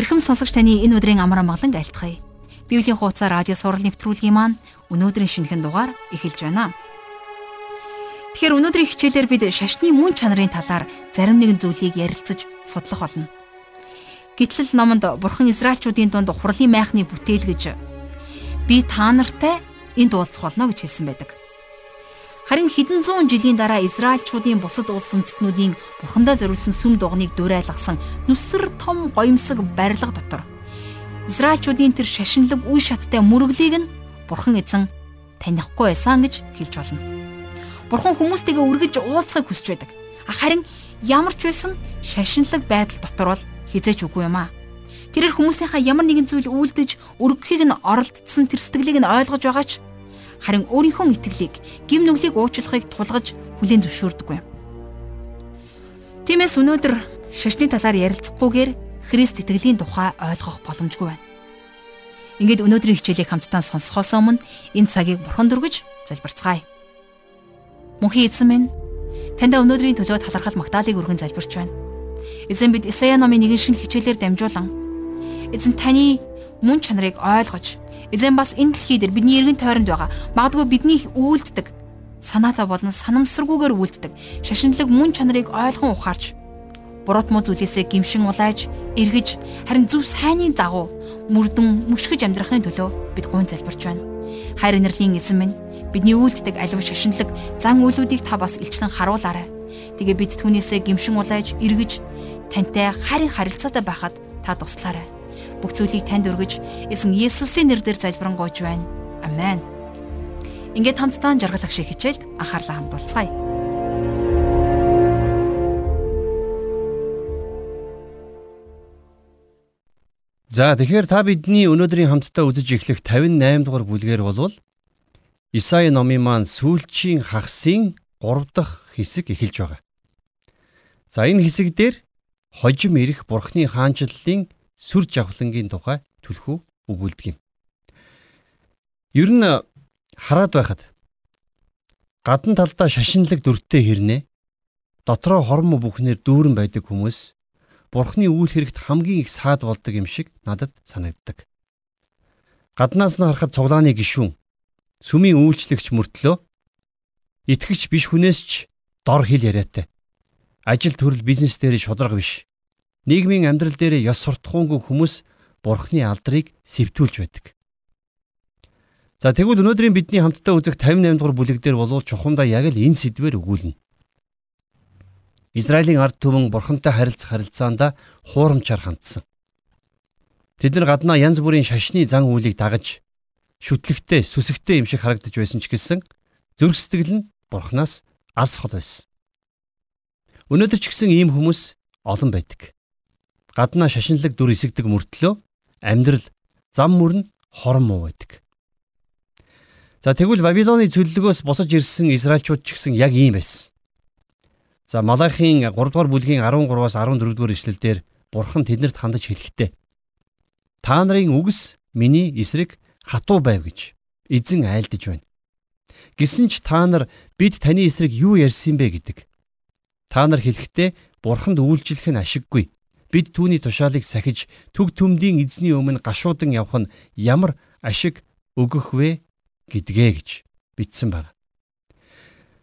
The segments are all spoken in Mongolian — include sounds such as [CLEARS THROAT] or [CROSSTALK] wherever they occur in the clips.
Эрхэм сонсогч таны энэ өдрийн амар амгалан айлтгая. Библийн хуудас радио сурал нэвтрүүлгийн маань өнөөдрийн шинэхэн дугаар эхэлж байна. Тэгэхээр өнөөдрийн хичээлээр бид шашны мөн чанарын талаар зарим нэгэн зүйлийг ярилцаж судлах болно. Гэтэл номонд Бурхан Израильчүүдийн дунд хурлын майхны бүтээл гэж би та нартай энд уулзах болно гэж хэлсэн байдаг. Харин хэдэн зуун жилийн дараа Израильчүүдийн бусад улс үндэстнүүдийн Бурхандаа зориулсан сүм дуганыг дуурайлгасан нүсэр том гоёмсог барилга дотор Израильчүүдийн тэр шашинлаг үе шаттай мөрөглийг нь Бурхан эзэн танихгүй байсан гэж хэлж болно. Бурхан хүмүүстэйгээ үргэж уулзахыг хүсэж байдаг. Харин ямар ч байсан шашинлаг байдал дотор бол хизээч үгүй юм аа. Тэрээр хүмүүсийнхаа ямар нэгэн зүйл үйлдэж өргөхийг нь оролдсон тэр сэтгэлийг нь ойлгож байгаа ч харин өөрийнхөө итгэлийг гим нүглийг уучлахыг тулгаж хүлээн зөвшөөрдөг юм. Тиймээс өнөөдөр шашны талаар ярилцахгүйгээр Христ итгэлийн тухай ойлгох боломжгүй байна. Ингээд өнөөдрийн хичээлийг хамтдаа сонсохоос өмнө энэ цагийг бурхан дүргэж залбирцгаая. Мөнхийн эзэн минь танд өнөөдрийн төлөө талархал магтаалыг өргөн залбирч байна. Эзэн бид Исая номын нэгэн шин хичээлээр дамжуулан эзэн таны мөн чанарыг ойлгож эзэн бас энэ дэлхий дээр бидний эргэн тойронд байгаа магадгүй бидний үйлддэг санаатаа болон санамсаргүйгээр үйлддэг шашинлаг мөн чанарыг ойлгон ухаарч буруу муу зүйлээсээ гимшин улайж эргэж харин зөв сайнны дагуу мөрдөн мөшгөж амьдрахын төлөө бид гуйн залбирч байна. Хайр инэрлийн эзэн минь бидний үйлддэг аливаа шашинлаг зан үйлүүдийг та бас илчлэн харуулаарай. Тэгээ бид түүнээсээ гимшин улайж эргэж тантай харин харилцаатай байхад та туслаарай. Бүх зүйлийг танд өргөж эзэн Есүсийн нэрээр залбирanгуйж байна. Амен. Ингээд хамтдаа жаргал ах шиг хичээлд анхаарлаа хандуулцгаая. За тэгэхээр та бидний өнөөдрийн хамтдаа үзэж эхлэх 58 дугаар бүлгээр болвол Исаи номын маань сүүлчийн хагасын 3 дахь хэсэг эхэлж байгаа. За энэ хэсэг дээр хожим ирэх бурхны хаанчлалын сүр жавхлангийн тухай түлхүү өгүүлдэг юм. Ер нь хараад байхад гадна талдаа шашинлаг дүртэй хэрнээ дотроо хормо бүхнээр дүүрэн байдаг хүмүүс Бурхны үйл хэрэгт хамгийн их саад болдог юм шиг надад санагддаг. Гаднаас нь харахад цуглааны гишүүн, сүмийн үйлчлэгч мөртлөө итгэгч биш хүнээс ч дор хил яриатай. Ажил төрөл бизнес дээр шударга биш. Нийгмийн амьдрал дээр ёс суртахуунгүй хүмүүс Бурхны алдрыг сэвтүүлж байдаг. За тэгвэл өнөөдрийн бидний хамтдаа үзэх 58 дугаар бүлэг дээр болов чухамдаа яг л энэ сэдвэр өгүүлнэ. Израилийн ард түмэн бурхантай харилцах харилцаанд хуурамчаар хандсан. Тэд нар гаднаа янз бүрийн шашны зан үйлийг дагаж шүтлэгтэй, сүсэгтэй юм шиг харагдаж байсан ч гэсэн зүрх сэтгэл нь бурхнаас алс хол байсан. Өнөөдөр ч гэсэн ийм хүмүүс олон байдаг. Гаднаа шашинлаг дүр эсэгдэг мөртлөө амьдрал зам мөр нь хорон муу байдаг. За тэгвэл Вавилоны цөллөгөөс босож ирсэн Израильчууд ч гэсэн яг ийм байсан. За Малахийн 3 дугаар бүлгийн 13-аас 14 дугаар ишлэлдэр Бурхан тэднэрт хандаж хэлэхдээ Та нарын үгс миний эсрэг хатуу байв гэж эзэн айлдаж байна. Гэсэн ч та нар бид таны эсрэг юу ярьсан бэ гэдэг. Та нар хэлэхдээ Бурханд үйлчлэх нь ашиггүй. Бид түүний тушаалыг сахиж төг төмдийн эзний өмнө гашуудан явах нь ямар ашиг өгөх вэ гэдгээ гэж бичсэн байна.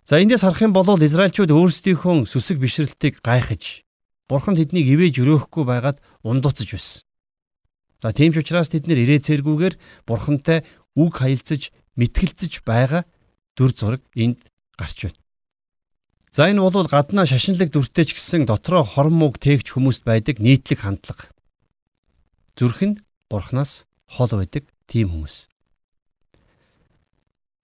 За эндээс харах юм бол Израильчууд өөрсдийнхөө сүсэг бишрэлтийг гайхаж Бурхан тэднийг ивэж өрөөхгүй байгаад ундууцж байсан. За тийм ч учраас тэд нэр ирээ цэргүүгээр Бурхантай үг хаялцаж мэтгэлцэж байгаа дүр зураг энд гарч байна. За энэ бол гаднаа шашинлаг дүртэй ч гэсэн дотроо хорон мууг тээгч хүмүүст байдаг нийтлэг хандлага. Зүрх нь Бурханаас хол байдаг тийм хүмүүс.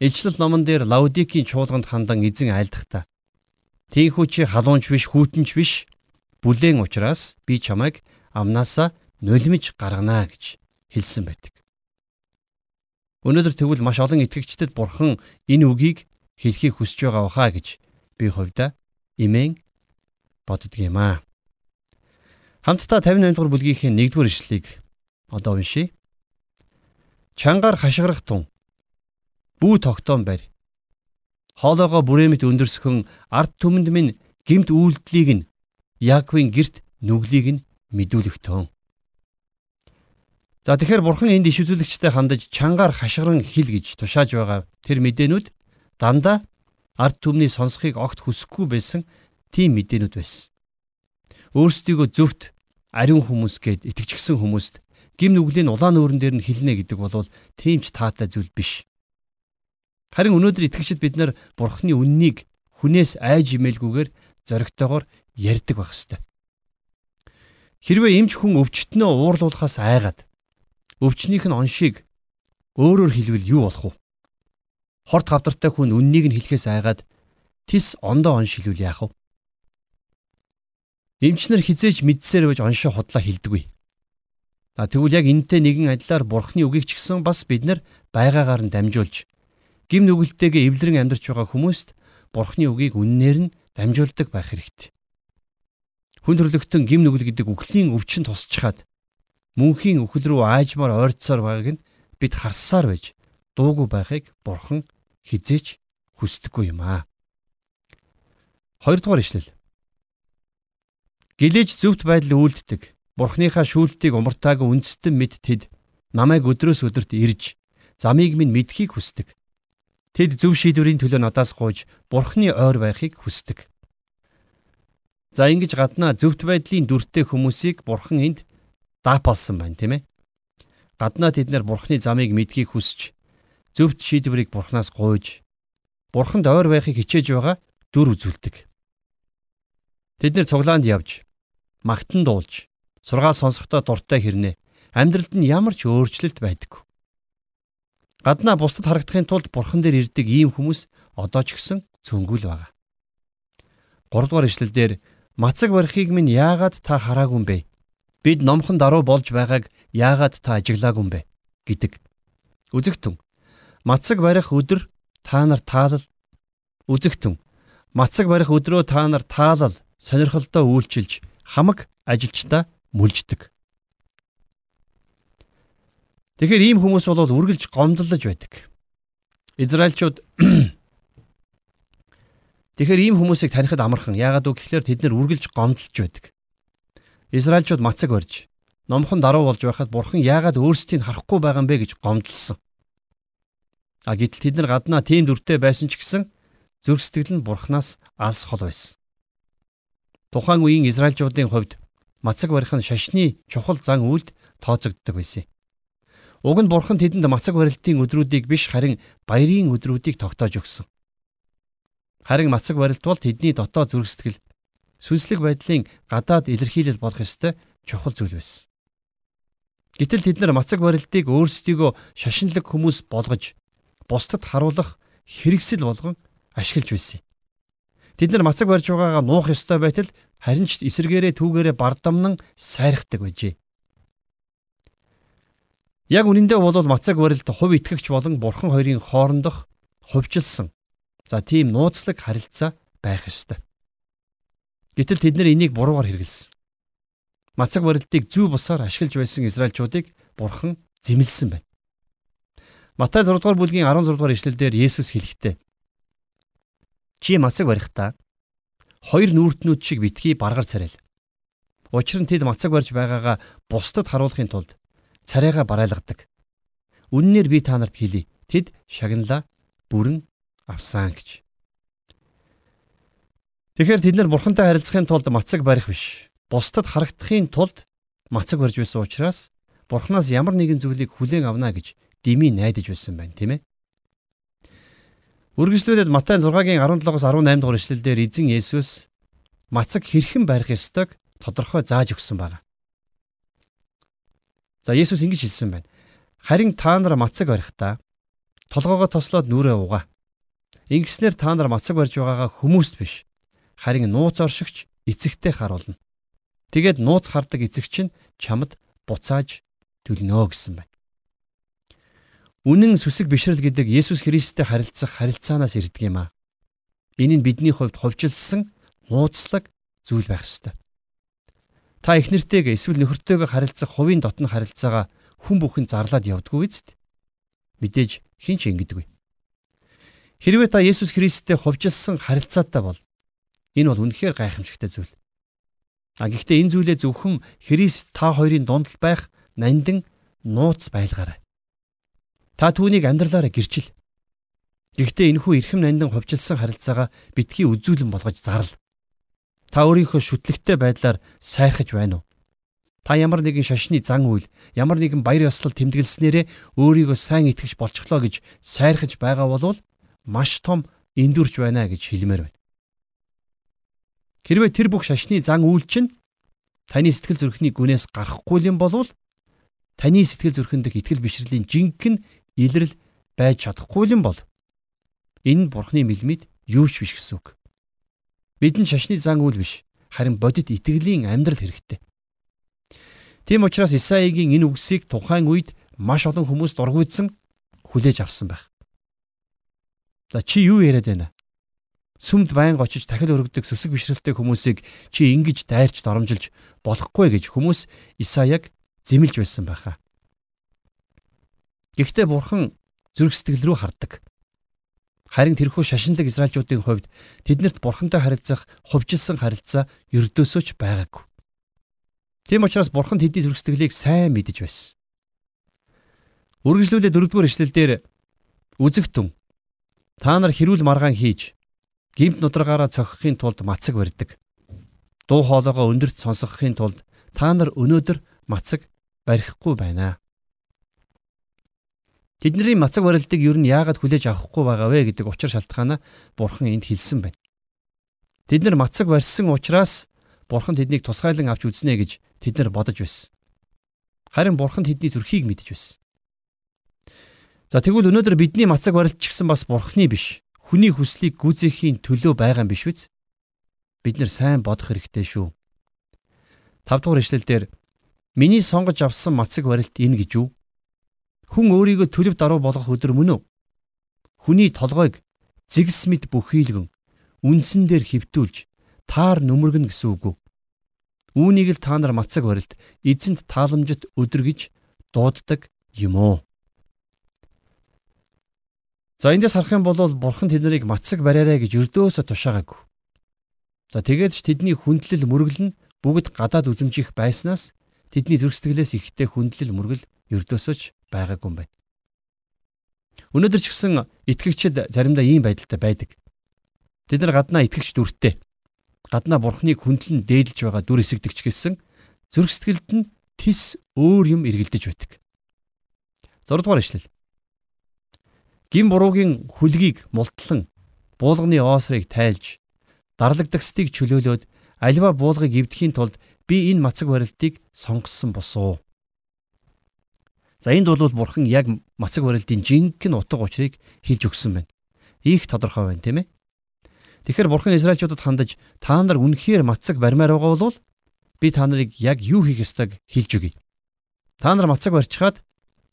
Илчлэл номон дээр Лаудикийн чуулганд хандан эзэн айлдахдаа Тийхүү чи халуунч биш хүүтэнч биш бүлээн учраас би чамайг амнаасаа нулимж гарганаа гэж хэлсэн байдаг. Өнөөдөр тэгвэл маш олон итгэгчдэд бурхан энэ үгийг хэлхийг хүсэж байгаа баха гэж би хувьдаа имэн боддөг юм аа. Хамтдаа 58 дугаар бүлгийнхээ 1-р ишлэлийг одоо уншийе. Чангаар хашгирах тун бүү тогтоон барь. Хоолоогоо бүрээмт өндөрсгөн ард түмэнд минь гимт үйлдлийг нь Яаковын герт нүглийг нь мэдүүлэх тоон. За тэгэхээр бурхан энд иш үзүүлэгчтэй хандаж чангаар хашгиран хил гэж тушааж байгаа тэр мэдээнүүд дандаа ард түмний сонсхийг огт хүсэхгүй байсан тийм мэдээнүүд байсан. Өөрсдийгөө зөвхт ариун хүмүүс гээд итгэжгсэн хүмүүст гим нүглийн улаан нүүрэн дээр нь хилнэ гэдэг бол тийм ч таатай зүйл биш. Харин өнөөдөр итгэгчид бид нар бурхны үннийг хүнээс айж имэлгүйгээр зоригтойгоор ярьдаг байх ёстой. Хэрвээ эмч хүн өвчтнөө уурлуулахаас айгаад өвчнийх нь оншийг өөрөөр хэлвэл юу болох вэ? Хорт хавдартай хүн үннийг нь хэлэхээс айгаад тис ондоо он шилвэл яах вэ? Эмчнэр хизээж мэдсээр байж оншоо худлаа хилдэггүй. А тэгвэл яг энэтэй нэгэн адилаар бурхны үгийг ч гэсэн бас бид нар байгаагаар нь дамжуулж гим нүгэлтэйгээ эвлэрэн амьдарч байгаа хүмүүст бурхны үгийг үннээр нь дамжуулдаг байх хэрэгтэй. Хүн төрлөختөн гим нүгэл гэдэг үхлийн өвчин тусчхаад мөнхийн үхэл рүү аажмаар ойрцсоор байгааг нь бид харсаар байж дуугүй байхыг бурхан хизээч хүсдэггүй юм аа. Хоёрдугаар ишлэл. Гэлээж зөвхт байдал үйлддэг. Бурхныхаа шүүлтийг умартаагүй үндэстэн мэд тэд намайг өдрөөс өдөрт ирж замыг минь мэдхийг хүсдэг. Тэд зөв шийдвэрийн төлөө надаас гуйж бурхны ойр байхыг хүсдэг. За ингэж гаднаа зөвхт байдлын дүртэй хүмүүсийг бурхан энд даапалсан байна тийм ээ. Гаднаа тэд нэр бурхны замыг мэдхийг хүсч зөвхт шийдвэрийг бурхнаас гуйж бурханд ойр байхыг хичээж байгаа дүр үзүүлдэг. Тэд нэр цуглаанд явж магтан дуулж сургаал сонсохдоо дуртай хэрнээ амьдралд нь ямар ч өөрчлөлт байдаггүй. Гаднаа бусдад харагдахын тулд бурхан дээр ирдэг ийм хүмүүс одоо ч гэсэн цөнгөл байгаа. 3 дугаар ишлэлдэр мацаг барихыг минь яагаад та хараагүй юм бэ? Бид номхон даруй болж байгааг яагаад та ажиглаагүй юм бэ гэдэг. Үзэгтэн. Мацаг барих өдөр та нар таалал үзэгтэн. Мацаг барих өдрөө та нар таалал сонирхолтой үйлчилж хамаг ажилчдаа мүлждэг. Тэгэхээр ийм хүмүүс бол үргэлж гомдлож байдаг. Израильчууд [CLEARS THROAT] Тэгэхээр ийм хүмүүсийг танихад амархан. Яагаад үг гэхээр тэд нар үргэлж гомдлж байдаг. Израильчууд мацаг барьж номхон даруй болж байхад бурхан яагаад өөрсдийг харахгүй байгаа юм бэ гэж гомдлсон. А гэтэл тэд нар гаднаа тийм дүртэй байсан ч гэсэн зүрх сэтгэл нь бурханаас алс хол байсан. Тухайн үеийн Израильчуудын хувьд мацаг барих нь шашны чухал зан үйлд тооцогддог байсан. Уг нь бурхан тэдэнд мацаг барилтын өдрүүдийг биш харин баярын өдрүүдийг тогтоож өгсөн. Харин мацаг барилт бол тэдний дотоод зүрх сэтгэл сүнслэг байдлын гадаад илэрхийлэл болох ёстой чухал зүйл байсан. Гэтэл тэд нар мацаг барилтыг өөрсдийгөө шашинлаг хүмүүс болгож бусдад харуулах хэрэгсэл болгон ашиглаж байсан. Тэд нар мацаг барьж байгаагаа нуух ёстой байтал харин ч эсэргээрээ түүгээрээ бардамнан сайрхдаг байжээ. Яг үнэндээ бол мацаг барилт хувь итгэгч болон бурхан хоёрын хоорондох хувьчилсан за тийм нууцлаг харилцаа байх ёстой. Гэтэл тэд нэр энийг буруугаар хэрэгэлсэн. Мацаг барилтыг зүү бусаар ашиглаж байсан Израильчуудыг бурхан зэмлсэн байна. Матай 6 дугаар бүлгийн 16 дугаар ишлэлдэр Есүс хэлэхдээ Чи мацаг барихдаа хоёр нүүртнүүд шиг битгий баргаар царайл. Учир нь тэд мацаг барьж байгаагаа бусдад харуулахын тулд царайгаа барайлгадаг. Үннээр би та нарт хэлье. Тэд шагналаа бүрэн авсан гэж. Тэгэхээр тэд нар бурхантай харилцахын тулд мацаг барих биш. Бусдад харагдахын тулд мацаг барьж байсан учраас бурхнаас ямар нэгэн зүйлийг хүлээн авна гэж дими найдаж байсан байна, тийм ээ. Үргэлжлүүлээд Матай 6-гийн 17-оос 18 дугаар эшлэлдэр эзэн Есүс мацаг хэрхэн барих ёстойг тодорхой зааж өгсөн байна. За Есүс ингэж хэлсэн байна. Харин та нар мацаг барихдаа толгоогоо тослоод нүрээ угаа. Ингэснээр та нар мацаг барьж байгаагаа хүмүүст биш харин нууц оршигч эцэгтэй харуулна. Тэгээд нууц хардаг эцэгч нь чамд буцааж төлнө гэсэн байна. Үнэн сүсэг бишрэл гэдэг Есүс Христтэй харилцах харилцаанаас ирдэг юм аа. Энэ нь бидний хувьд ховжилсан нууцлаг зүйл байх ёстой. Та их нэртэйгээ эсвэл нөхөртөөгөө харилцах хувийн дотны харилцаагаа хүн бүхэн зарлаад явдггүй биз? Мэдээж хин ч ингэдэггүй. Хэрвээ та Есүс Христтэй ховжилсан харилцаатай бол Энэ бол үнэхээр гайхамшигтай зүйл. А гэхдээ энэ зүйлээ зөвхөн Христ та хоёрын дунд байх нандин нууц байлгаарай. Та түүнийг амьдралаараа гэрчил. Гэхдээ энэхүү эрхэм нандин хувьчилсан харилцаагаа битгий үзүүлэн болгож зарл. Та өөрийнхөө шүтлэгтэй байдлаар сайрхаж байна уу? Та ямар нэгэн шашны зан үйл, ямар нэгэн баяр ёслол тэмдэглэснээрээ өөрийгөө сайн итгэж болчихлоо гэж сайрхаж байгаа бол маш том эндүрч байна гэж хэлмээр байна. Хэрвээ тэр бүх шашны зан үйл чинь таны сэтгэл зүрхний гүнээс гарахгүй юм бол таны сэтгэл зүрхэнд итгэл бишрэлийн жинхэнэ илрэл байж чадахгүй юм бол энэ бурхны мэлмид юу ч биш гэсэн үг. Бидэнд шашны зан үйл биш харин бодит итгэлийн амьдрал хэрэгтэй. Тийм учраас Исаигийн энэ үгсийг тухайн үед маш олон хүмүүс дургуйдсан хүлээж авсан байх. За чи юу яриад байна? Сүмд байнга очиж дахил өргөдөг сүсэг бишрэлтэй хүмүүсийг чи ингэж дайрч доромжилж болохгүй гэж хүмүүс Исаяг зэмлж байсан байхаа. Гэхдээ бурхан зүрх сэтгэл рүү хардаг. Харин тэрхүү шашинлаг израилчуудын хувьд тэднэрт бурхантай харилцах хувьчилсан харилцаа ердөөсөө ч байгаагүй. Тийм учраас бурхан тэдний зүрх сэтгэлийг сайн мэдэж байсан. Үргэлжлүүлээ дөрөвдүгээр эшлэлдэр үзэгтэн та нар хэрүүл маргаан хийж гимт нудрагаараа цохихын тулд мацаг барьдаг. Дуу хоолойгоо өндөрт сонсгохын тулд та нар өнөөдөр мацаг барихгүй байна. Тэдний мацаг барилдыг ер нь яагаад хүлээж авахгүй байгаа вэ гэдэг учир шалтгаанаа Бурхан энд хэлсэн байна. Тэд нар мацаг барьсан учраас Бурхан тэднийг тусгайлан авч үзнэ гэж тэд нар бодож байсан. Харин Бурхан тэдний зүрхийг мэдж байсан. За тэгвэл өнөөдөр бидний мацаг барилт ч гэсэн бас Бурханы биш. Хүний хүслийг гүйцэхийн төлөө байгаа юм биш үү? Бид нар сайн бодох хэрэгтэй шүү. 5 дугаар ишлэлдэр миний сонгож авсан мацаг барилт энэ гэж юу? Хүн өөрийгөө төлөв даруй болгох өдөр мөн үү? Хүний толгойг зэгс мэд бүхийлгэн үнсэн дээр хөвтүүлж таар нүмергэн гэсэн үг үү? Үүнийг л та нар мацаг барилт эзэнт тааламжит өдөр гэж дууддаг юм уу? За эндээс харах юм бол бурхан тэднийг мацаг бариараа гэж өрдөөсө тушаагаагүй. За тэгээд ч тэдний хүндлэл мөргөл нь бүгд гадаад үзэмжих байснаас тэдний зүрх сэтгэлээс ихтэй хүндлэл мөргөл ердөөсөж байгаагүй юм байна. Өнөөдөр ч гэсэн итгэгчид заримдаа ийм байдалтай байдаг. Тэд нар гаднаа итгэгч дүртэй. Гаднаа бурхныг хүндлэн дээдлж байгаа дүр эсэгдэгч гэсэн зүрх сэтгэлд нь тис өөр юм эргэлдэж байдаг. 6 дугаар ишлэл. Гин буруугийн хүлгийг мултлан буулганы оосрыг тайлж дарлагдагсдыг чөлөөлөөд альва буулгыг эвдэхийн тулд би энэ мацаг барилтыг сонгосон босуу. За энд бол бурхан яг мацаг барилтын жинхэнэ утга учирыг хэлж өгсөн байна. Их тодорхой байна, тийм ээ. Тэгэхээр бурхан Израильчуудад хандаж та нар үнэхээр мацаг барьмаар байгаа бол би та нарыг яг юу хийх ёстойг хэлж өгье. Та нар мацаг барьчихад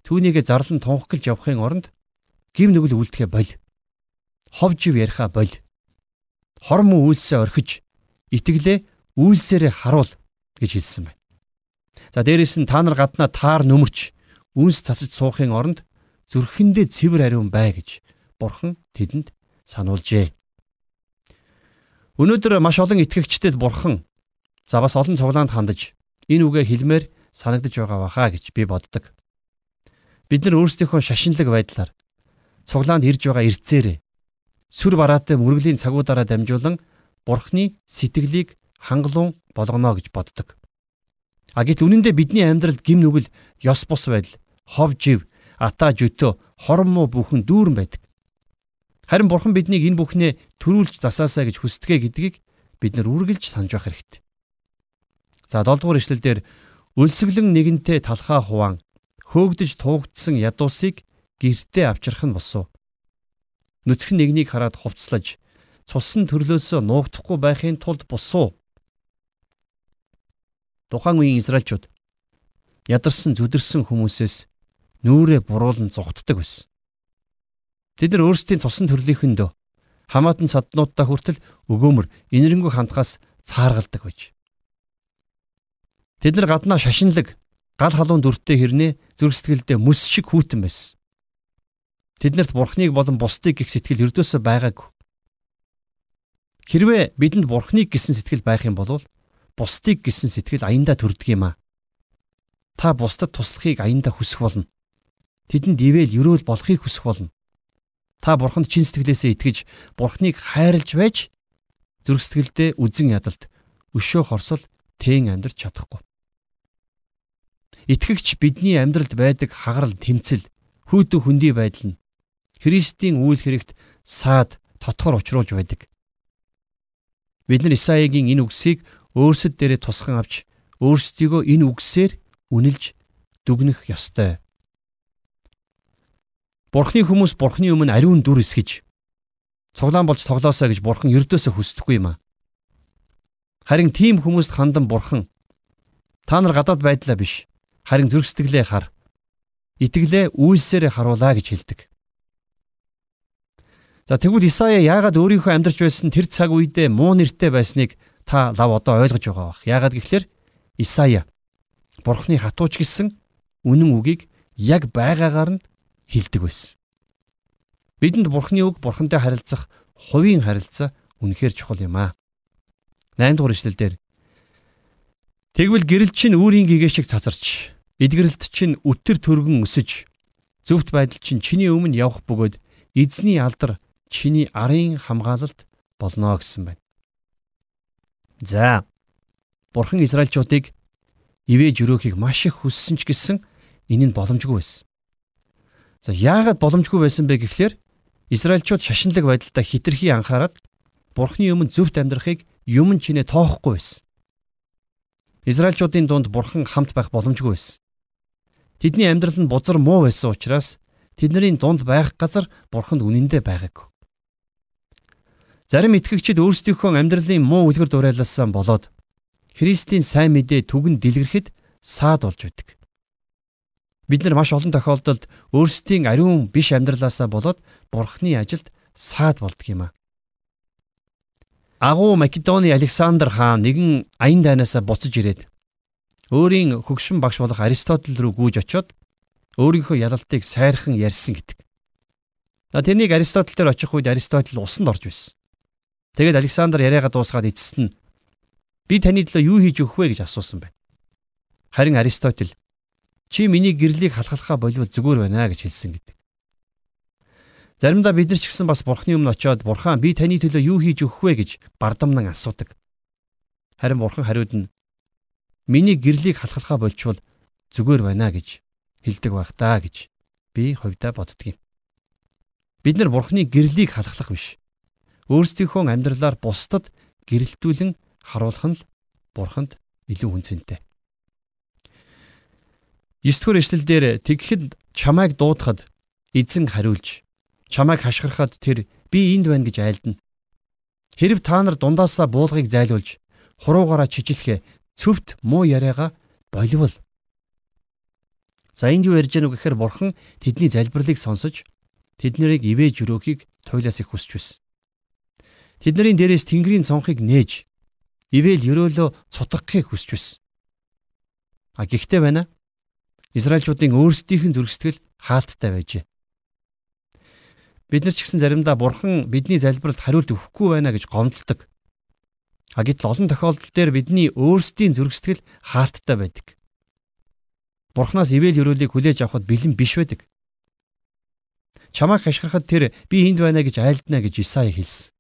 түүнийгээ зарлан тунхаглаж явахын оронд гим нүгэл үлдэхэ боль. Хов жив яриха боль. Хорм үйлсээ орхиж итгэлээ үйлсээрээ харуул гэж хэлсэн байна. За дээрэс нь та нар гаднаа таар нөмөрч үнс цацаж суухын оронд зүрхэндээ цэвэр ариун бай гэж Бурхан тэдэнд сануулжээ. Өнөөдөр маш олон итгэгчдэд Бурхан за бас олон цуглаанд хандаж энэ үгээ хэлмээр санагдаж байгаа баха гэж би боддог. Бид нар өөрсдийнхөө шашинлаг байдлаар цуглаанд ирж байгаа эрцээрээ сүр бараатай мөргөлийн цагуудаараа дамжуулан Бурхны сэтгэлийг хангалуун болгоно гэж боддог. А гэтэл үнэн дээр бидний амьдралд гим нүгэл ёс бус байдал, хов жив, ата жөтөө, хормоо бүхэн дүүрэн байдаг. Харин бурхан биднийг энэ бүхнээ төрүүлж засаасаа гэж хүсдэгэ гэдгийг бид нар үргэлж санаж байх хэрэгтэй. За 7 дугаар ишлэлдэр өлсгөлэн нэгэнтээ талхаа хуваан хөөгдөж туугдсан ядуусыг гэртээ авчрах нь босуу. Нүцгэн нэгнийг хараад хувцлаж цусан төрлөөсөө нуугдахгүй байхын тулд босуу Тухайн үеийн Израильчууд ядарсан зүдэрсэн хүмүүсээс нүүрээ буруулан зугтдаг байсан. Тэд нар өөрсдийн цусан төрлийнхөндөө хамаатан саднуудаа хүртэл өгөөмөр инэрэнгүү хандхаас цааргалдаг байж. Тэд нар гаднаа шашинлаг гал халуун дүртэй хэрнээ зүрх сэтгэлдээ мэс шиг хүүтэн байсан. Тэднэрт бурхныг болон бусдыг гих сэтгэл өрдөөсөө байгаагүй. Хэрвээ бидэнд бурхныг гэсэн сэтгэл байх юм бол бусдыг гэсэн сэтгэл аяндаа төрдөг юм аа. Та бусдад туслахыг аяндаа хүсэх болно. Тэдэнд ивэл өрөөл болохыг хүсэх болно. Та бурханд чин сэтгэлээсээ итгэж бурхныг хайрлж байж зүрх сэтгэлдээ үзэн ядалт өшөө хорсол тэн амьдрч чадахгүй. Итгэгч бидний амьдралд байдаг хагарал тэмцэл хүйдэ хүндий байдал нь Христийн үйл хэрэгт саад тотгор учруулж байдаг. Бид нар Исаигийн энэ үгсийг өөрсөд дээрээ тусган авч өөрсдийгөө энэ үгсээр үнэлж дүгнэх ёстой. Бурхны хүмүүс Бурхны өмнө ариун дүр эсгэж цуглаан болж тоглоосоо гэж Бурхан ердөөсөө хүсдэггүй юм а. Харин тийм хүмүүст хандан Бурхан та нар гадаад байдлаа биш харин зүрх сэтгэлээ хар. Итгэлээ үйлсээрээ харуулаа гэж хэлдэг. За тэгвэл Исая яагаад өөрийнхөө амьдарч байсан тэр цаг үедээ муу нэртэй байсныг та лав одоо ойлгож байгаа бах. Яагаад гэвэл Исая Бурхны хатууч гэсэн үнэн үгийг яг байгаагаар нь хилдэг байсан. Бидэнд Бурхны үг Бурхантай харилцах хувийн харилцаа үнэхээр чухал юм аа. 8 дугаар ишлэл дээр Тэгвэл гэрэл чинь үүрийн гэгээ шиг цацарч, эдгэрэлт чинь үтэр төргөн өсөж, зөвхт байдал чинь чиний өмнө явах бөгөөд эзний алдар чиний арын хамгаалалт болно гэсэн байна. За. Бурхан Израильчуудыг ивэж өрөөхийг маш их хүссэн ч гэсэн энэ нь боломжгүй байсан. За яагаад боломжгүй байсан бэ гэхлээр Израильчууд шашинлаг байдалтай хитрхи анхаарад Бурхны өмнө зөвхт амьдрахыг юм чинээ тоохгүй байсан. Израильчуудын дунд Бурхан хамт байх боломжгүй байсан. Тэдний амьдрал нь бузар муу байсан учраас тэдний дунд байх газар Бурханд үнэндээ байгаагүй. Зарим итгэгчид өөрсдийнхөө амьдралын муу үлгэр дуурайлаасаа болоод Христийн сайн мэдээ түгэн дэлгэрхэд саад болж байдаг. Бид нар маш олон тохиолдолд өөрсдийн ариун биш амьдралаасаа болоод бурхны ажилд саад болдг юм а. Агуу Македоны Александр хаан нэгэн аян дайнаасаа буцаж ирээд өөрийн хөгшин багш болох Аристотл руу гүйж очиод өөрийнхөө ялалтыг сайрхан ярьсан гэдэг. За тэрнийг Аристотл дээр очих үед Аристотл усанд орж байсан. Тэгээд Александр яриагаа дуусгаад эцэст нь би таны төлөө юу хийж өгөх вэ гэж асуусан байна. Харин Аристотл Чи миний гэрлийг халахлахаа болвол зүгээр байна гэж хэлсэн гэдэг. Заримдаа бид нар ч гэсэн бас Бурхны өмнө очиод Бурхан би таны төлөө юу хийж өгөх вэ гэж бардамнан асуудаг. Харин Бурхан хариуд нь миний гэрлийг халахлахаа болчвол зүгээр байна гэж хэлдэг байх даа гэж би хувьдаа боддгийн. Бид нар Бурхны гэрлийг халахлах биш. Өөрсдийнхөө амьдралаар бусдад гэрэлтүүлэн харуулах нь л Бурханд илүү үнцэнтэй. 9 дугаар эшлэлдэр тэгэхэд чамайг дуудахад эзэн хариулж чамайг хашгирахад тэр би энд байна гэж айлдана. Хэрв та нар дундаасаа буулгыг зайлуулж хуруугаараа чижилхэ цөвт муу яриагаа боловол За энд юу ярьж гэнэ гэхээр бурхан тэдний залбирлыг сонсож тэднийг ивэж өрөөхийг туйлаас их хүсч байсан. Тэдний дээрээс тэнгэрийн цонхыг нээж ивэл өрөөлөө цутгахыг хүсч байсан. А гэхдээ байна. Израильчуудын өөрсдийнх нь зүрхсэтгэл хаалттай байжээ. Бид нар ч гэсэн заримдаа бурхан бидний залбиралд хариулт өгөхгүй байна гэж гомдолдог. А гэтэл олон тохиолдол дээр бидний өөрсдийн зүрхсэтгэл хаалттай байдаг. Бурханаас ивэл өрөөлийг хүлээж авахд бэлэн биш байдаг. Чамайг хашгирахад тэр би энд байна гэж айлдана гэж Исаи хэлсэн.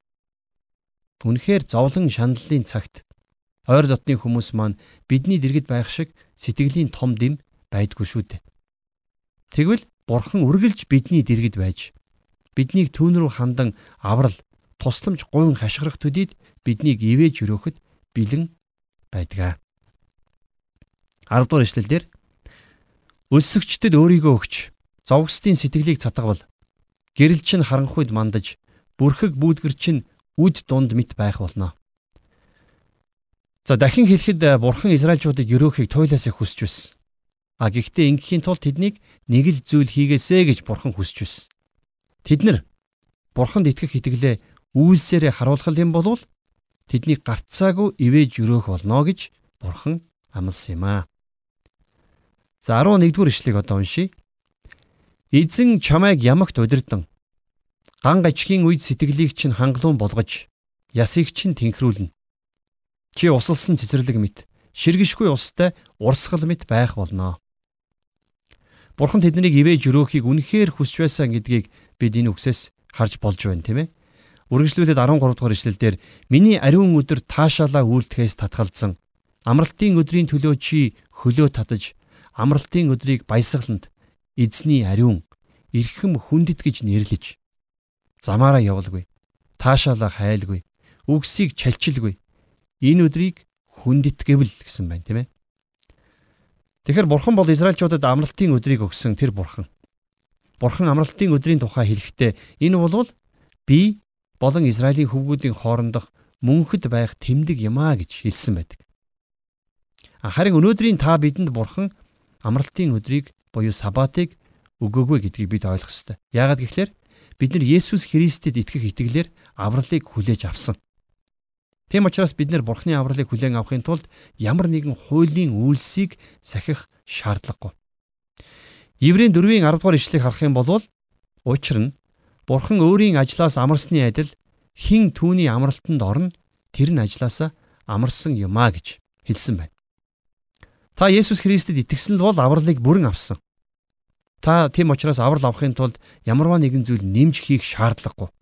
Үнэхээр зовлон шаналлын цагт ойр дотны хүмүүс маань бидний дэргэд байх шиг сэтгэлийн том дэм байдгүй шүү дээ. Тэгвэл бурхан үргэлж бидний дэргэд байж биднийг түүн рүү хандан аврал тусламж гуйн хашгирах төдийд биднийг ивэж өрөөхөд бэлэн байдаг. 10 дугаар эшлэлдэр өлсөгчдөд өөрийгөө өгч зовгсдын сэтгэлийг цатгавал гэрэл чинь харанхуйд мандаж бүрхэг бүүдгэр чинь үд дунд мэт байх болно. За дахин хэлэхэд бурхан Израильчуудыг өрөөхийг туйлаас их хүсч байсан. А гэхдээ ингэхийн тулд тэднийг нэг л зүйл хийгээсэ гэж бурхан хүсэж байсан. Тэд нар бурханд итгэх итгэлээ үйлсээрээ харуулхал юм бол тэдний гарцаагүй ивэж өрөөх болно гэж бурхан амласан юм аа. За 11 дугаар ишлэгийг одоо уншийе. Эзэн чамайг ямагт удирдан ган гажхийн үед сэтгэлийг чинь хангалуун болгож ясыг чинь тэнхрүүлнэ. Чи усалсан цэцэрлэг мэт ширгэшгүй устай урсгал мэт байх болно. Бурхан тэднийг ивэж өрөөхийг үнэхээр хүсч байсан гэдгийг бид энэ үгсээс харж болж байна, тийм ээ. Үргэлжлүүлээд 13 дугаар ишлэлдэр миний ариун өдөр таашаалаа үйлдэхээс татгалзсан амралтын өдрийн төлөө чи хөлөө татаж амралтын өдрийг баясгаланд эзний ариун эрхэм хүндэт гэж нэрлэж замаараа явалгүй таашаалаа хайлгүй үгсийг чалчилгүй энэ өдрийг хүндэт гэвэл гэсэн байна тийм ээ Тэгэхээр бурхан бол Израильчуудад амралтын өдрийг өгсөн тэр бурхан. Бурхан амралтын өдрийн тухай хэлэхдээ энэ бол би болон Израилийн хөвгүүдийн хоорондох мөнхөд байх тэмдэг юм а гэж хэлсэн байдаг. Харин өнөөдрийн та бидэнд бурхан амралтын өдрийг буюу сабатыг өгөөгүй гэдгийг бид ойлгох ёстой. Яагаад гэвэл бид нар Есүс Христэд итгэх итгэлээр авралыг хүлээж авсан. Тийм учраас бид нэр Бурхны авралыг хүлээн авахын тулд ямар нэгэн хуулийн үйлсийг сахих шаардлагагүй. Еврейн 4-ийн 10 дугаар ишлэгийг харах юм бол учир нь Бурхан өөрийн ажлаас амарсны адил хин түүний амралтанд орно тэр нь ажлаасаа амарсан юмаа гэж хэлсэн байна. Та Есүс Христэд итгэсэн бол авралыг бүрэн авсан. Та тийм учраас аврал авахын тулд ямарваа нэгэн зүйл нэмж хийх шаардлагагүй.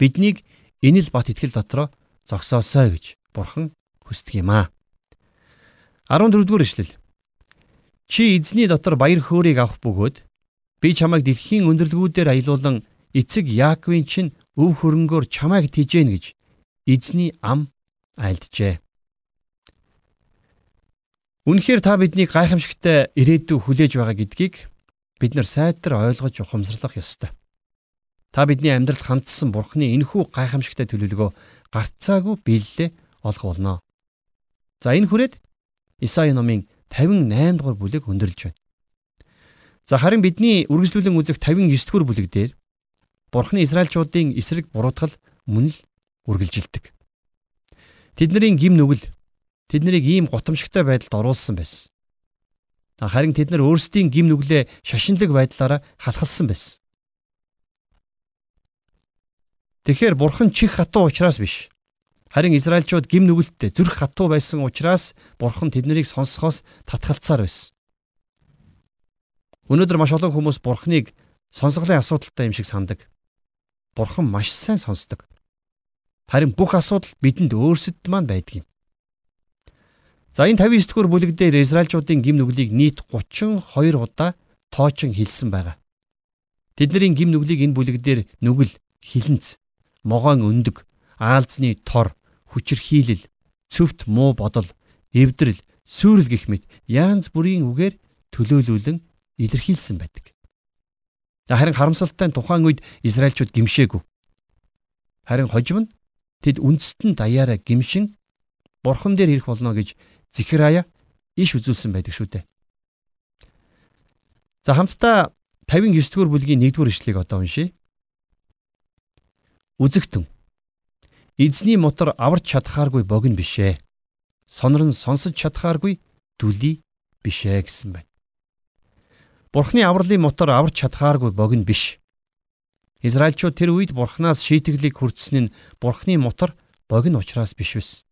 Биднийг энэ л бат итгэл дотроо зогсоосоо гэж бурхан хүсдэг юм аа. 14-р эшлэл. Чи эзний дотор баяр хөөргийг авах бөгөөд би чамайг дэлхийн өндөрлгүүдээр аялуулан эцэг Яаковын чинь өв хөрөнгөөр чамайг тижээн гэж эзний ам айлджээ. Үнэхээр та биднийг гайхамшигтай ирээдүй хүлээж байгаа гэдгийг бид нар сайтар ойлгож ухамсарлах ёстой. Та бидний амьдралд хандсан Бурхны энэхүү гайхамшигтай төлөвлөгөө гарцаагүй биелэлээ олох болно. За энэ хүрээд Исаи номын 58 дугаар бүлэг өндөрлж байна. За харин бидний үргэлжлүүлэн үзэх 59 дугаар бүлэг дээр Бурхны Израильчуудын эсрэг буруутгал мөн л үргэлжилдэг. Тэдний гим нүгэл тэднийг ийм готомшигтай байдалд оруулсан байсан. Харин тэд нар өөрсдийн гим нүглээ шашинлаг байдлаараа халахалсан байсан. Тэгэхээр бурхан чих хатуу учраас биш. Харин Израильчууд гим нүгэлттэй зүрх хатуу байсан учраас бурхан тэднийг сонсохоос татгалцаар байсан. Өнөөдөр маш олон хүмүүс бурханыг сонсголын асуудалтай юм шиг сандаг. Бурхан маш сайн сонсдог. Харин бүх асуудал бидэнд өөрсдөд маань байдаг юм. За энэ 59 дугаар бүлэг дээр Израильчуудын гим нүглийг нийт 32 удаа тоочин хэлсэн байгаа. Тэдний гим нүглийг энэ бүлэг дээр нүгэл, хилэнц, могоон өндөг, аалзны тор, хүчирхийлэл, цөвт муу бодол, эвдрэл, сүйрэл гэх мэт янз бүрийн үгээр төлөөлүүлэн илэрхийлсэн байдаг. Харин харамсалтай нь тухайн үед Израильчууд гимшээгүй. Харин хожим нь тэд үндэстэн даяараа гимшин бурхан дээр ирэх болно гэж Зихрая иш үзүүлсэн байдаг шүү дээ. За хамтдаа 59 дугаар бүлгийн 1 дугаар ишлэгийг одоо уншийе. Үзэгтэн. Эзний мотор аварч чадхааргүй богино бишээ. Сонор нь сонсож чадхааргүй дүлий бишээ гэсэн байна. Бурхны авралын мотор аварч чадхааргүй богино биш. Израильчууд тэр үед Бурханаас шийтгэлийг хүртсэн нь Бурхны мотор богино учраас биш байсан.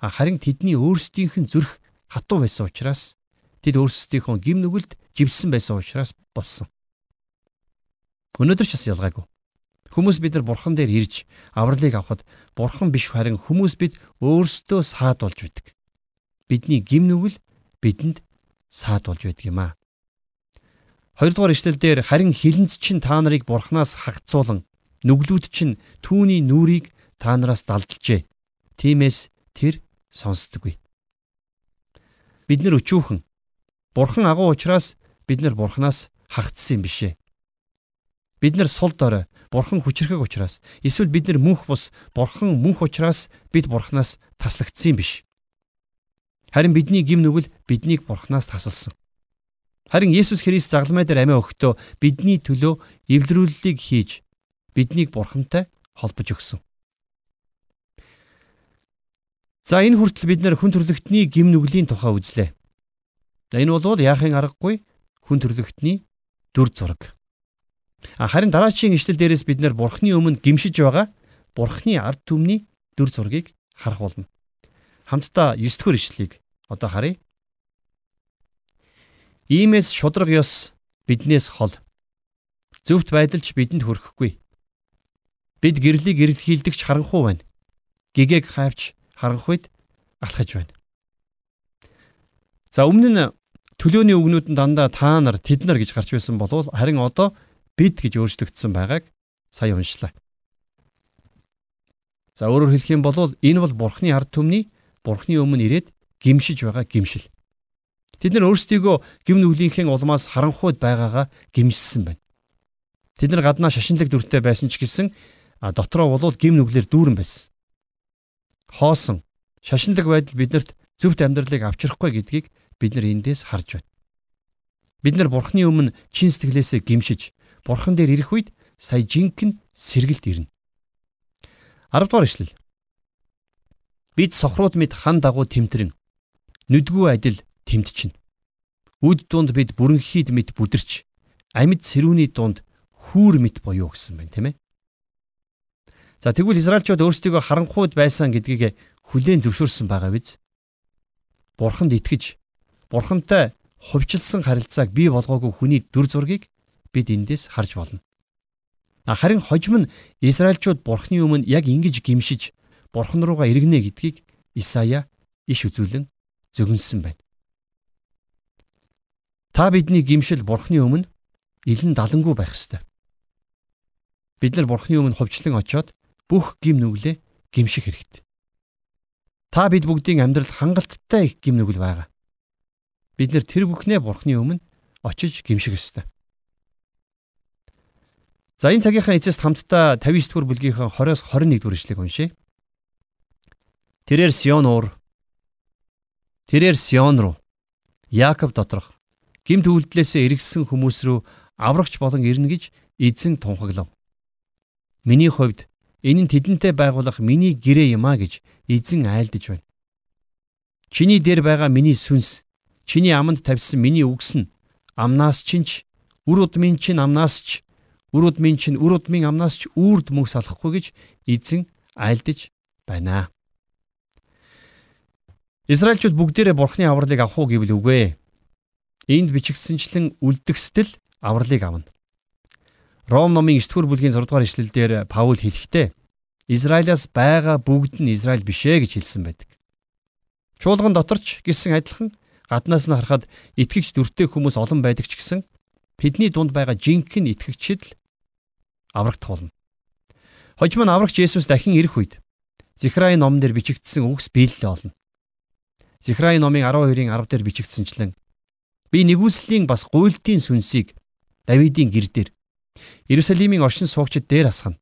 Харин тэдний өөрсдийнх нь зүрх хатуу байсан учраас тэд өөрсдийнхөө гим нүгэлд живсэн байсан учраас болсон. Өнөөдөр ч бас ялгаагүй. Хүмүүс бид нар бурхан дээр ирж авралыг авахд бурхан биш харин хүмүүс бид өөрсдөө саад болж байдаг. Бидний гим нүгэл бидэнд саад болж байдаг юм аа. Хоёрдугаар ишлэл дээр харин хилэнц чинь та нарыг бурхнаас хагцуулан нүглүүд чинь түүний нүрийг та нараас далдалжээ. Тиймээс тэр сонсдоггүй. Бид нар өчүүхэн бурхан агуу учраас бид нар бурхнаас хагцсан юм бишээ. Бид нар сул дорой бурхан хүчрхэг учраас эсвэл бид нар мөнх бус бурхан мөнх учраас бид бурханаас таслагдсан юм биш. Харин бидний гим нүгэл биднийг бурханаас тасалсан. Харин Есүс Христ загламай дээр амиа өгөхдөө бидний төлөө эвлэрүүллийг хийж биднийг бурхантай холбож өгсөн. За энэ хүртэл бид нэр хүн төрлөختний гим нүглийн тухай үзлээ. За энэ бол яахын аргагүй хүн төрлөختний дүр зураг. А харин дараагийн ишлэл дээрээс бид нэр бурхны өмнө гимшиж байгаа бурхны ард түмний дүр зургийг харах болно. Хамтдаа 9 дэх ишлэлийг одоо харъя. Иймээс шудраг ёс биднээс хол. Зөвхт байдалч бидэнд хүрэхгүй. Бид гэрлийг гэрэлхийлдэгч харанхуй байна. Гэгэг хайвч харанхуйд алхаж байна. За өмнө нь төлөөний үгнүүд нь дандаа та нар тэд нар гэж гарч байсан болов харин одоо бид гэж өөрчлөгдсөн байгааг сая уншлаа. За өөрөөр хэлэх юм бол энэ бол бурхны ард түмний бурхны өмнө ирээд гимшиж байгаа гимшил. Тэд нар өөрсдийгөө гим нүглийнхээ улмаас харанхуйд байгаагаа гимшсэн байна. Тэд нар гаднаа шашинлаг дүртэй байсан ч гэсэн дотроо болвол гим нүглэр дүүрэн байсан. Хоосон шашинлаг байдал биднэрт зөвхт амьдралыг авчрахгүй гэдгийг бид нар эндээс харж байна. Бид нар бурхны өмнө чин сэтгэлээсээ гимшиж бурхан дээр ирэх үед сая жинхэнэ сэргэлт ирнэ. 10 дугаар ишлэл. Бид сохрууд мэд хан дагуу тэмтрэн нүдгүй адил тэмтчин. Үд дунд бид бүрэнхийд мэд бүдэрч амьд сэрүүний дунд хүүр мэд боيو гэсэн байна тийм ээ. За тэгвэл Израильчууд өөрсдийгөө харанхуйд байсан гэдгийг хүлээн зөвшөөрсөн байгаа биз? Бурханд итгэж Бурхантай хувьчилсан харилцааг бий болгоогүй хүний дүр зургийг бид эндээс харж болно. Харин хожим нь Израильчууд Бурхны өмнө яг ингэж гимшиж Бурхан руугаа иргэнэ гэдгийг Исая иш үзүүлэн зөгнсөн байна. Та бидний гимшил Бурхны өмнө илэн далангүй байх ёстой. Бид нар Бурхны өмнө хувьчлан очиод бүх гим нүглээ гимших хэрэгтэй. Та бид бүгдийн амьдрал хангалттай их гим нүгэл байгаа. Бид нар тэр бүхнээ Бурхны өмнө очиж гимших ёстой. За энэ цагийнхаа эцэст хамтдаа 59 дугаар бүлгийнхаа 20-оос 21 дугаар ишлэгийг уншъя. Тэрээр Сион уур Тэрээр Сион руу Яаков доторх гимт үйлдэлээсээ эргэсэн хүмүүс рүү аврагч болон ирнэ гэж эзэн тунхаглав. Миний хувьд энэ нь тэдэнтэй байгуулах миний гэрээ юм а гэж эзэн айлдаж байна. Чиний дээр байгаа миний сүнс, чиний аманд тавьсан миний үгс нь амнаас чинч, үр удмын чин амнаас ч Үр удмын чинь үр удмын амнаас ч үрд мөнгө салахгүй гэж эзэн айлдаж байна. Израильчууд бүгдээрээ бурхны авралыг авах уу гэвэл үгүй. Энд бичигдсэнчлэн үлдгэстэл авралыг авна. Ром номын 9-р бүлгийн 6 дугаар ишлэлдэр Паул хэлэхдээ Израилаас байгаа бүгд нь Израиль бишээ гэж хэлсэн байдаг. Чуулган доторч гисэн адилхан гаднаас нь харахад итгэгч дүртэй хүмүүс олон байдаг ч гэсэн бидний дунд байгаа жинхэнэ итгэгчид л аврагт болно. Хожим нь аврагч Есүс дахин ирэх үед Зихраи номон дээр бичигдсэн үгс биелэлээ олно. Зихраи номын 12-ын 10 дээр бичигдсэнчлэн би нэгүслийн бас гуйлтын сүнсийг Давидын гэр дээр Иерусалимийн оршин суугчид дээр асгана.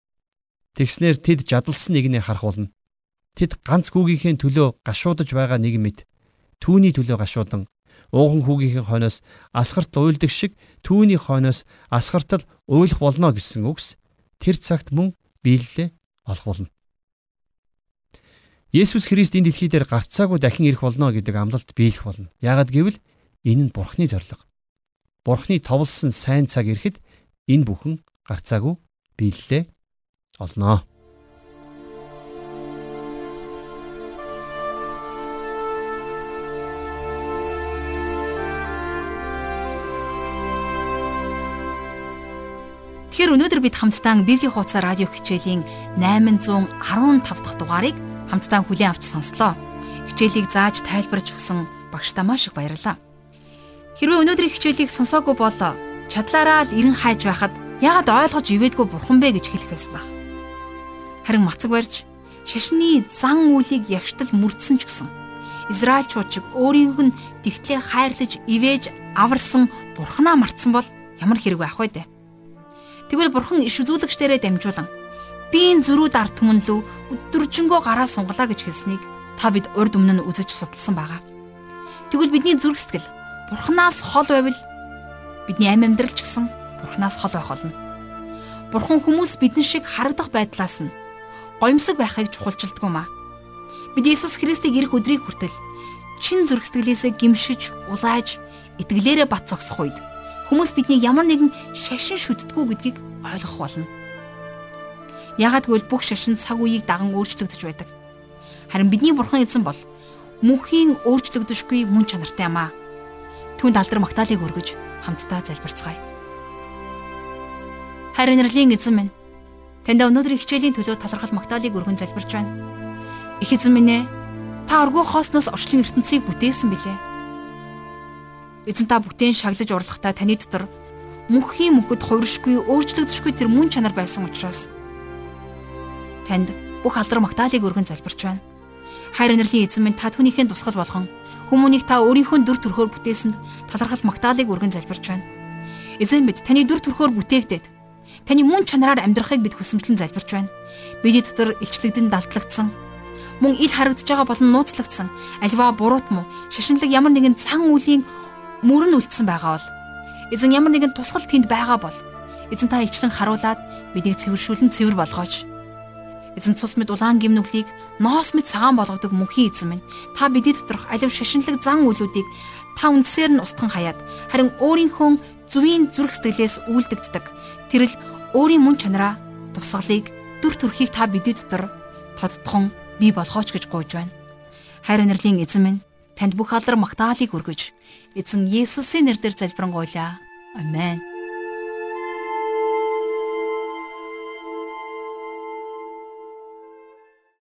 Тэгснэр тэд жадалсан нэгнээ харах болно. Тэд ганц хүүгийнхээ төлөө гашуудж байгаа нэг мэд түүний төлөө гашуудан ууган хүүгийнхээ хойноос асгарт уйлдаг шиг түүний хойноос асгартал уйлах болно гэсэн үгс тэр цагт мөн биелэлээ олох болно. Есүс Христ энэ дэлхий дээр гарцаагүй дахин ирэх болно гэдэг амлалт биелэх болно. Яагад гэвэл энэ нь Бурхны зориг. Бурхны товлсон сайн цаг ирэхэд энэ бүхэн гарцаагүй биелэлээ олноо. Тэгэхээр өнөөдөр бид хамтдаа Библийн хуудас радио хичээлийн 815 дахь дугаарыг хамтдаа хүлээн авч сонслоо. Хичээлийг зааж тайлбарж өгсөн багштай маш их баярлалаа. Хэрвээ өнөөдрийн хичээлийг сонсоогүй бол чадлаараа л эрен хайж байхад яагаад ойлгож ивэдгүй бурхан бэ гэж хэлэх байсан баг. Харин мацаг барьж шашны зан үлийг ягштал мөрдсөн ч гэсэн Израильчууд чиг өөрийг нь тэгтлээ хайрлаж ивэж аварсан бурханаа мартсан бол ямар хэрэг байх вэ дээ? Тэгвэл бурхан иш үзүүлэгчдэрээ дамжуулан би энэ зөрүүд ард түмэн лүү өдөржингөө гараа сунгалаа гэж хэлснийг та бид урд өмнө нь үзэж судалсан байгаа. Тэгвэл бидний зүрх сэтгэл бурханаас хол байвал бидний амь амьдрал ч гэсэн бурханаас хол байх болно. Бурхан хүмүүс бидэн шиг харагдах байдлаас нь гоёмсог байхыг чухалчилдаг юм аа. Бид Иесус Христийг ирэх өдрийг хүртэл чин зүрх сэтгэлээсээ гимшиж, улааж, итгэлээрээ бат цогсох үед Хүмүүс биднийг ямар нэгэн шашин шүтдэггүй гэдгийг ойлгох болно. Ягаад гэвэл бүх шашин цаг үеийг даган өөрчлөгдөж байдаг. Харин бидний бурхан эзэн бол мөнхийн өөрчлөгдөшгүй мөн чанартай юм аа. Түүнд алдар магтаалыг өргөж хамтдаа залбирцгаая. Харин нэрлийн эзэн минь танд өнөөдөр хичээлийн төлөө талархал магтаалыг өргөн залбирч байна. Их эзэн минь ээ та оргуу хоосноос орчлон ертөнцийг бүтээсэн билээ. Эзэн та бүтээн шаглаж урлахтаа таны дотор мөнхийн мөхөд хувиршгүй өөрчлөгдөшгүй тэр мөн чанар байсан учраас танд бүх алдар магтаалыг өргөн залбирч байна. Хайр инэрлийн эзэн минь та түүнийхээ тусгал болгон хүмүүнийг та өөрийнхөө дүр төрхөөр бүтээсэнд талархал магтаалыг өргөн залбирч байна. Эзэн бид таны дүр төрхөөр бүтээгдээд таны мөн чанараар амьдрахыг бид хүсэмтлэн залбирч байна. Бидний дотор илчлэгдэн далдлагдсан мөн ил харагдаж байгаа болон нууцлагдсан альва буруут муу шашинлаг ямар нэгэн цан үлийн мөрөн үлдсэн байгаа бол эзэн ямар нэгэн тусгал тэнд байгаа бол эзэн та илчлэн харуулад бидийг цэвэршүүлэн цэвэр болгооч Эзэн цус мэд улаан гимнүглийг ноос мэд цагаан болгодог мөнхийн эзэн минь та бидний доторх алив шашинлаг зан үйлүүдийг та үндсээр нь устган хаяад харин өөрийнхөө зүвийн зүрх сэтгэлээс үйлдэгддэг тэрл өөрийн мөн чанараа тусгалыг дүр төрхийг та бидний дотор тодтхон бий болгооч гэж гуйж байна. Хайр инэрлийн эзэн минь танд бүх алдар магтаалыг өргөж эзэн Есүсийн нэрээр залбирanгуйлаа. Амен.